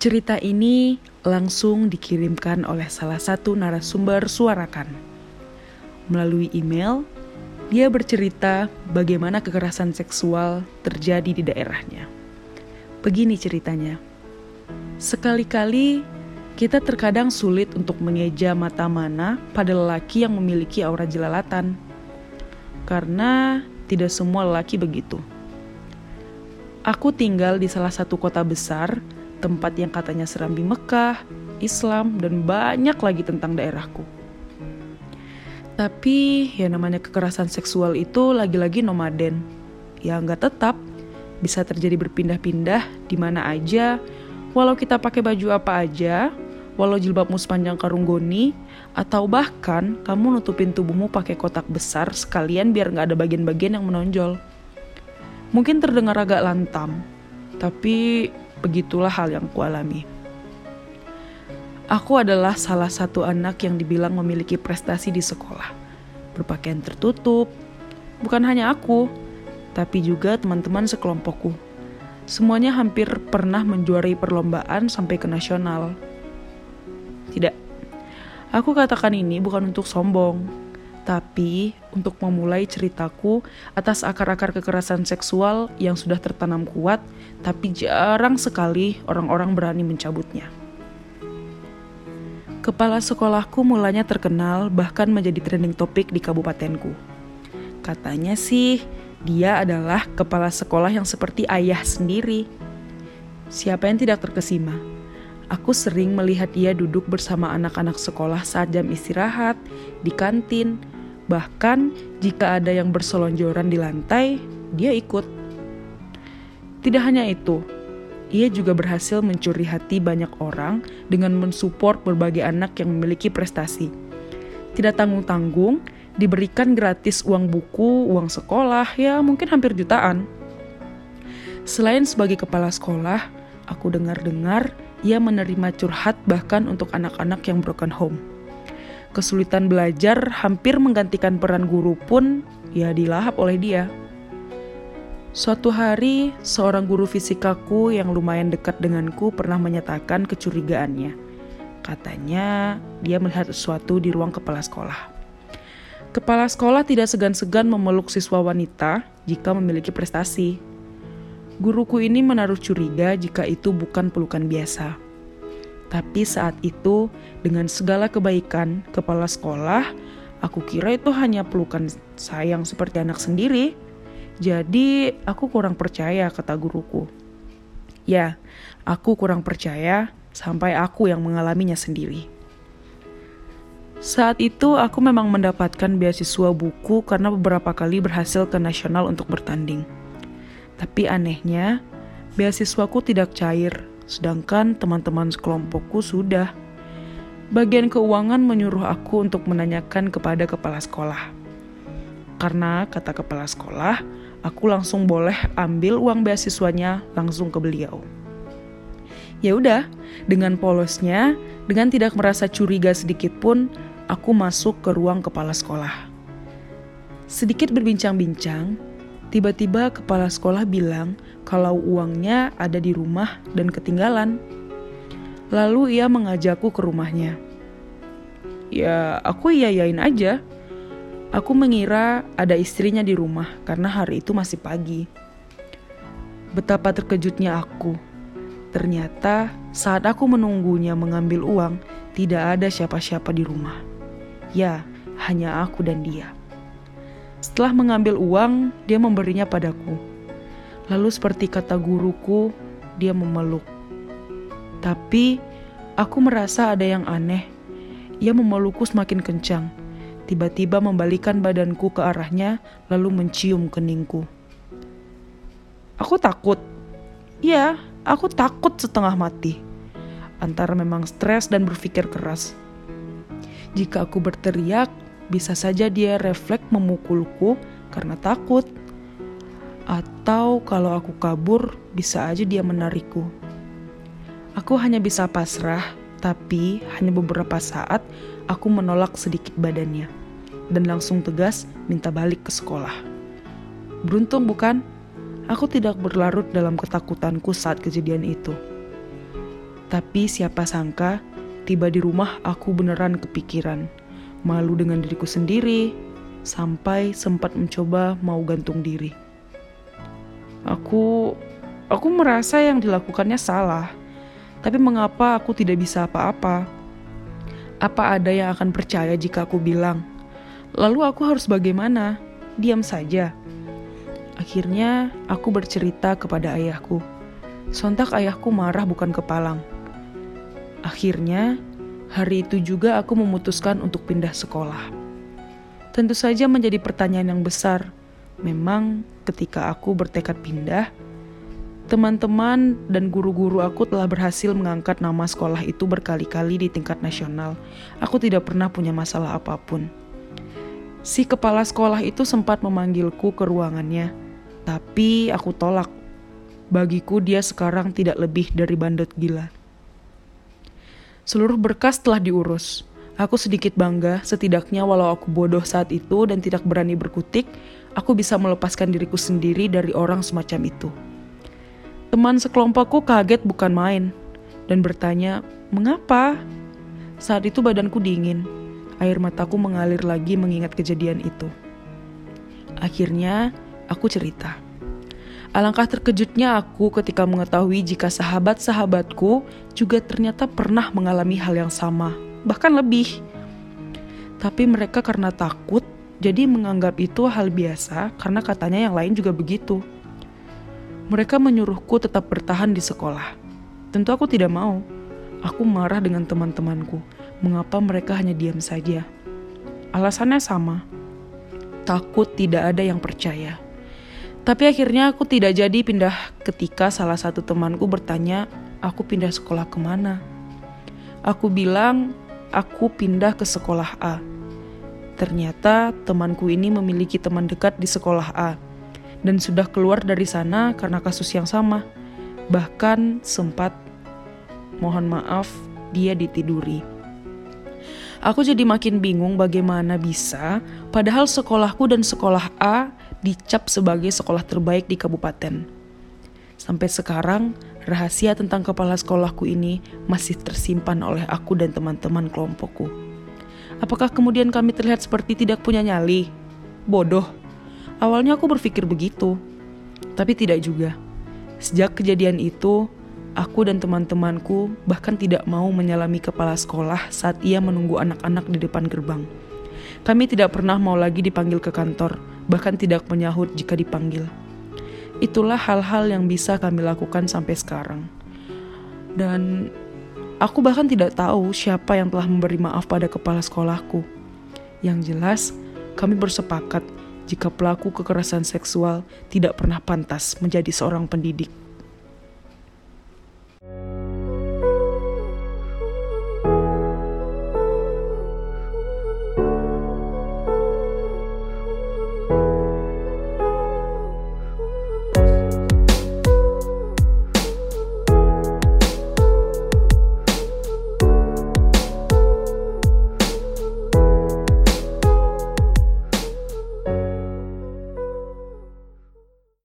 Cerita ini langsung dikirimkan oleh salah satu narasumber suarakan. Melalui email, dia bercerita bagaimana kekerasan seksual terjadi di daerahnya. Begini ceritanya. Sekali-kali kita terkadang sulit untuk mengeja mata mana pada lelaki yang memiliki aura jelalatan. Karena tidak semua lelaki begitu. Aku tinggal di salah satu kota besar tempat yang katanya serambi Mekah, Islam, dan banyak lagi tentang daerahku. Tapi ya namanya kekerasan seksual itu lagi-lagi nomaden. Ya nggak tetap, bisa terjadi berpindah-pindah di mana aja, walau kita pakai baju apa aja, walau jilbabmu sepanjang karung goni, atau bahkan kamu nutupin tubuhmu pakai kotak besar sekalian biar nggak ada bagian-bagian yang menonjol. Mungkin terdengar agak lantam, tapi Begitulah hal yang kualami. Aku adalah salah satu anak yang dibilang memiliki prestasi di sekolah. Berpakaian tertutup, bukan hanya aku, tapi juga teman-teman sekelompokku. Semuanya hampir pernah menjuarai perlombaan sampai ke nasional. Tidak, aku katakan ini bukan untuk sombong, tapi untuk memulai ceritaku atas akar-akar kekerasan seksual yang sudah tertanam kuat, tapi jarang sekali orang-orang berani mencabutnya. Kepala sekolahku mulanya terkenal bahkan menjadi trending topik di kabupatenku. Katanya sih, dia adalah kepala sekolah yang seperti ayah sendiri. Siapa yang tidak terkesima? Aku sering melihat dia duduk bersama anak-anak sekolah saat jam istirahat, di kantin, bahkan jika ada yang berselonjoran di lantai, dia ikut. Tidak hanya itu, ia juga berhasil mencuri hati banyak orang dengan mensupport berbagai anak yang memiliki prestasi. Tidak tanggung-tanggung, diberikan gratis uang buku, uang sekolah, ya mungkin hampir jutaan. Selain sebagai kepala sekolah, aku dengar-dengar ia menerima curhat bahkan untuk anak-anak yang broken home. Kesulitan belajar hampir menggantikan peran guru pun ya dilahap oleh dia. Suatu hari, seorang guru fisikaku yang lumayan dekat denganku pernah menyatakan kecurigaannya. Katanya, dia melihat sesuatu di ruang kepala sekolah. Kepala sekolah tidak segan-segan memeluk siswa wanita jika memiliki prestasi. Guruku ini menaruh curiga jika itu bukan pelukan biasa. Tapi saat itu, dengan segala kebaikan kepala sekolah, aku kira itu hanya pelukan sayang seperti anak sendiri. Jadi, aku kurang percaya, kata guruku. Ya, aku kurang percaya sampai aku yang mengalaminya sendiri. Saat itu, aku memang mendapatkan beasiswa buku karena beberapa kali berhasil ke nasional untuk bertanding. Tapi anehnya, beasiswaku tidak cair, sedangkan teman-teman sekelompokku sudah. Bagian keuangan menyuruh aku untuk menanyakan kepada kepala sekolah. Karena kata kepala sekolah, aku langsung boleh ambil uang beasiswanya langsung ke beliau. Ya udah, dengan polosnya, dengan tidak merasa curiga sedikit pun, aku masuk ke ruang kepala sekolah. Sedikit berbincang-bincang, Tiba-tiba kepala sekolah bilang kalau uangnya ada di rumah dan ketinggalan. Lalu ia mengajakku ke rumahnya. Ya, aku iyain aja. Aku mengira ada istrinya di rumah karena hari itu masih pagi. Betapa terkejutnya aku. Ternyata saat aku menunggunya mengambil uang, tidak ada siapa-siapa di rumah. Ya, hanya aku dan dia. Setelah mengambil uang, dia memberinya padaku. Lalu seperti kata guruku, dia memeluk. Tapi aku merasa ada yang aneh. Ia memelukku semakin kencang. Tiba-tiba membalikan badanku ke arahnya, lalu mencium keningku. Aku takut. Iya, aku takut setengah mati. Antara memang stres dan berpikir keras. Jika aku berteriak, bisa saja dia refleks memukulku karena takut. Atau kalau aku kabur, bisa aja dia menarikku. Aku hanya bisa pasrah, tapi hanya beberapa saat aku menolak sedikit badannya dan langsung tegas minta balik ke sekolah. Beruntung bukan? Aku tidak berlarut dalam ketakutanku saat kejadian itu. Tapi siapa sangka, tiba di rumah aku beneran kepikiran. Malu dengan diriku sendiri, sampai sempat mencoba mau gantung diri. Aku aku merasa yang dilakukannya salah. Tapi mengapa aku tidak bisa apa-apa? Apa ada yang akan percaya jika aku bilang? Lalu aku harus bagaimana? Diam saja. Akhirnya aku bercerita kepada ayahku. Sontak ayahku marah bukan kepalang. Akhirnya, hari itu juga aku memutuskan untuk pindah sekolah. Tentu saja menjadi pertanyaan yang besar. Memang ketika aku bertekad pindah, Teman-teman dan guru-guru aku telah berhasil mengangkat nama sekolah itu berkali-kali di tingkat nasional. Aku tidak pernah punya masalah apa pun. Si kepala sekolah itu sempat memanggilku ke ruangannya, tapi aku tolak. Bagiku dia sekarang tidak lebih dari bandot gila. Seluruh berkas telah diurus. Aku sedikit bangga, setidaknya walau aku bodoh saat itu dan tidak berani berkutik, aku bisa melepaskan diriku sendiri dari orang semacam itu. Teman sekelompokku kaget bukan main dan bertanya, "Mengapa?" Saat itu badanku dingin. Air mataku mengalir lagi mengingat kejadian itu. Akhirnya, aku cerita. Alangkah terkejutnya aku ketika mengetahui jika sahabat-sahabatku juga ternyata pernah mengalami hal yang sama, bahkan lebih. Tapi mereka karena takut, jadi menganggap itu hal biasa karena katanya yang lain juga begitu. Mereka menyuruhku tetap bertahan di sekolah. Tentu aku tidak mau. Aku marah dengan teman-temanku. Mengapa mereka hanya diam saja? Alasannya sama. Takut tidak ada yang percaya. Tapi akhirnya aku tidak jadi pindah ketika salah satu temanku bertanya, aku pindah sekolah ke mana? Aku bilang, aku pindah ke sekolah A. Ternyata temanku ini memiliki teman dekat di sekolah A dan sudah keluar dari sana karena kasus yang sama. Bahkan sempat, mohon maaf, dia ditiduri. Aku jadi makin bingung bagaimana bisa, padahal sekolahku dan sekolah A dicap sebagai sekolah terbaik di kabupaten. Sampai sekarang, rahasia tentang kepala sekolahku ini masih tersimpan oleh aku dan teman-teman kelompokku. Apakah kemudian kami terlihat seperti tidak punya nyali? Bodoh. Awalnya aku berpikir begitu, tapi tidak juga. Sejak kejadian itu, aku dan teman-temanku bahkan tidak mau menyalami kepala sekolah saat ia menunggu anak-anak di depan gerbang. Kami tidak pernah mau lagi dipanggil ke kantor, bahkan tidak menyahut jika dipanggil. Itulah hal-hal yang bisa kami lakukan sampai sekarang. Dan aku bahkan tidak tahu siapa yang telah memberi maaf pada kepala sekolahku. Yang jelas, kami bersepakat jika pelaku kekerasan seksual tidak pernah pantas menjadi seorang pendidik.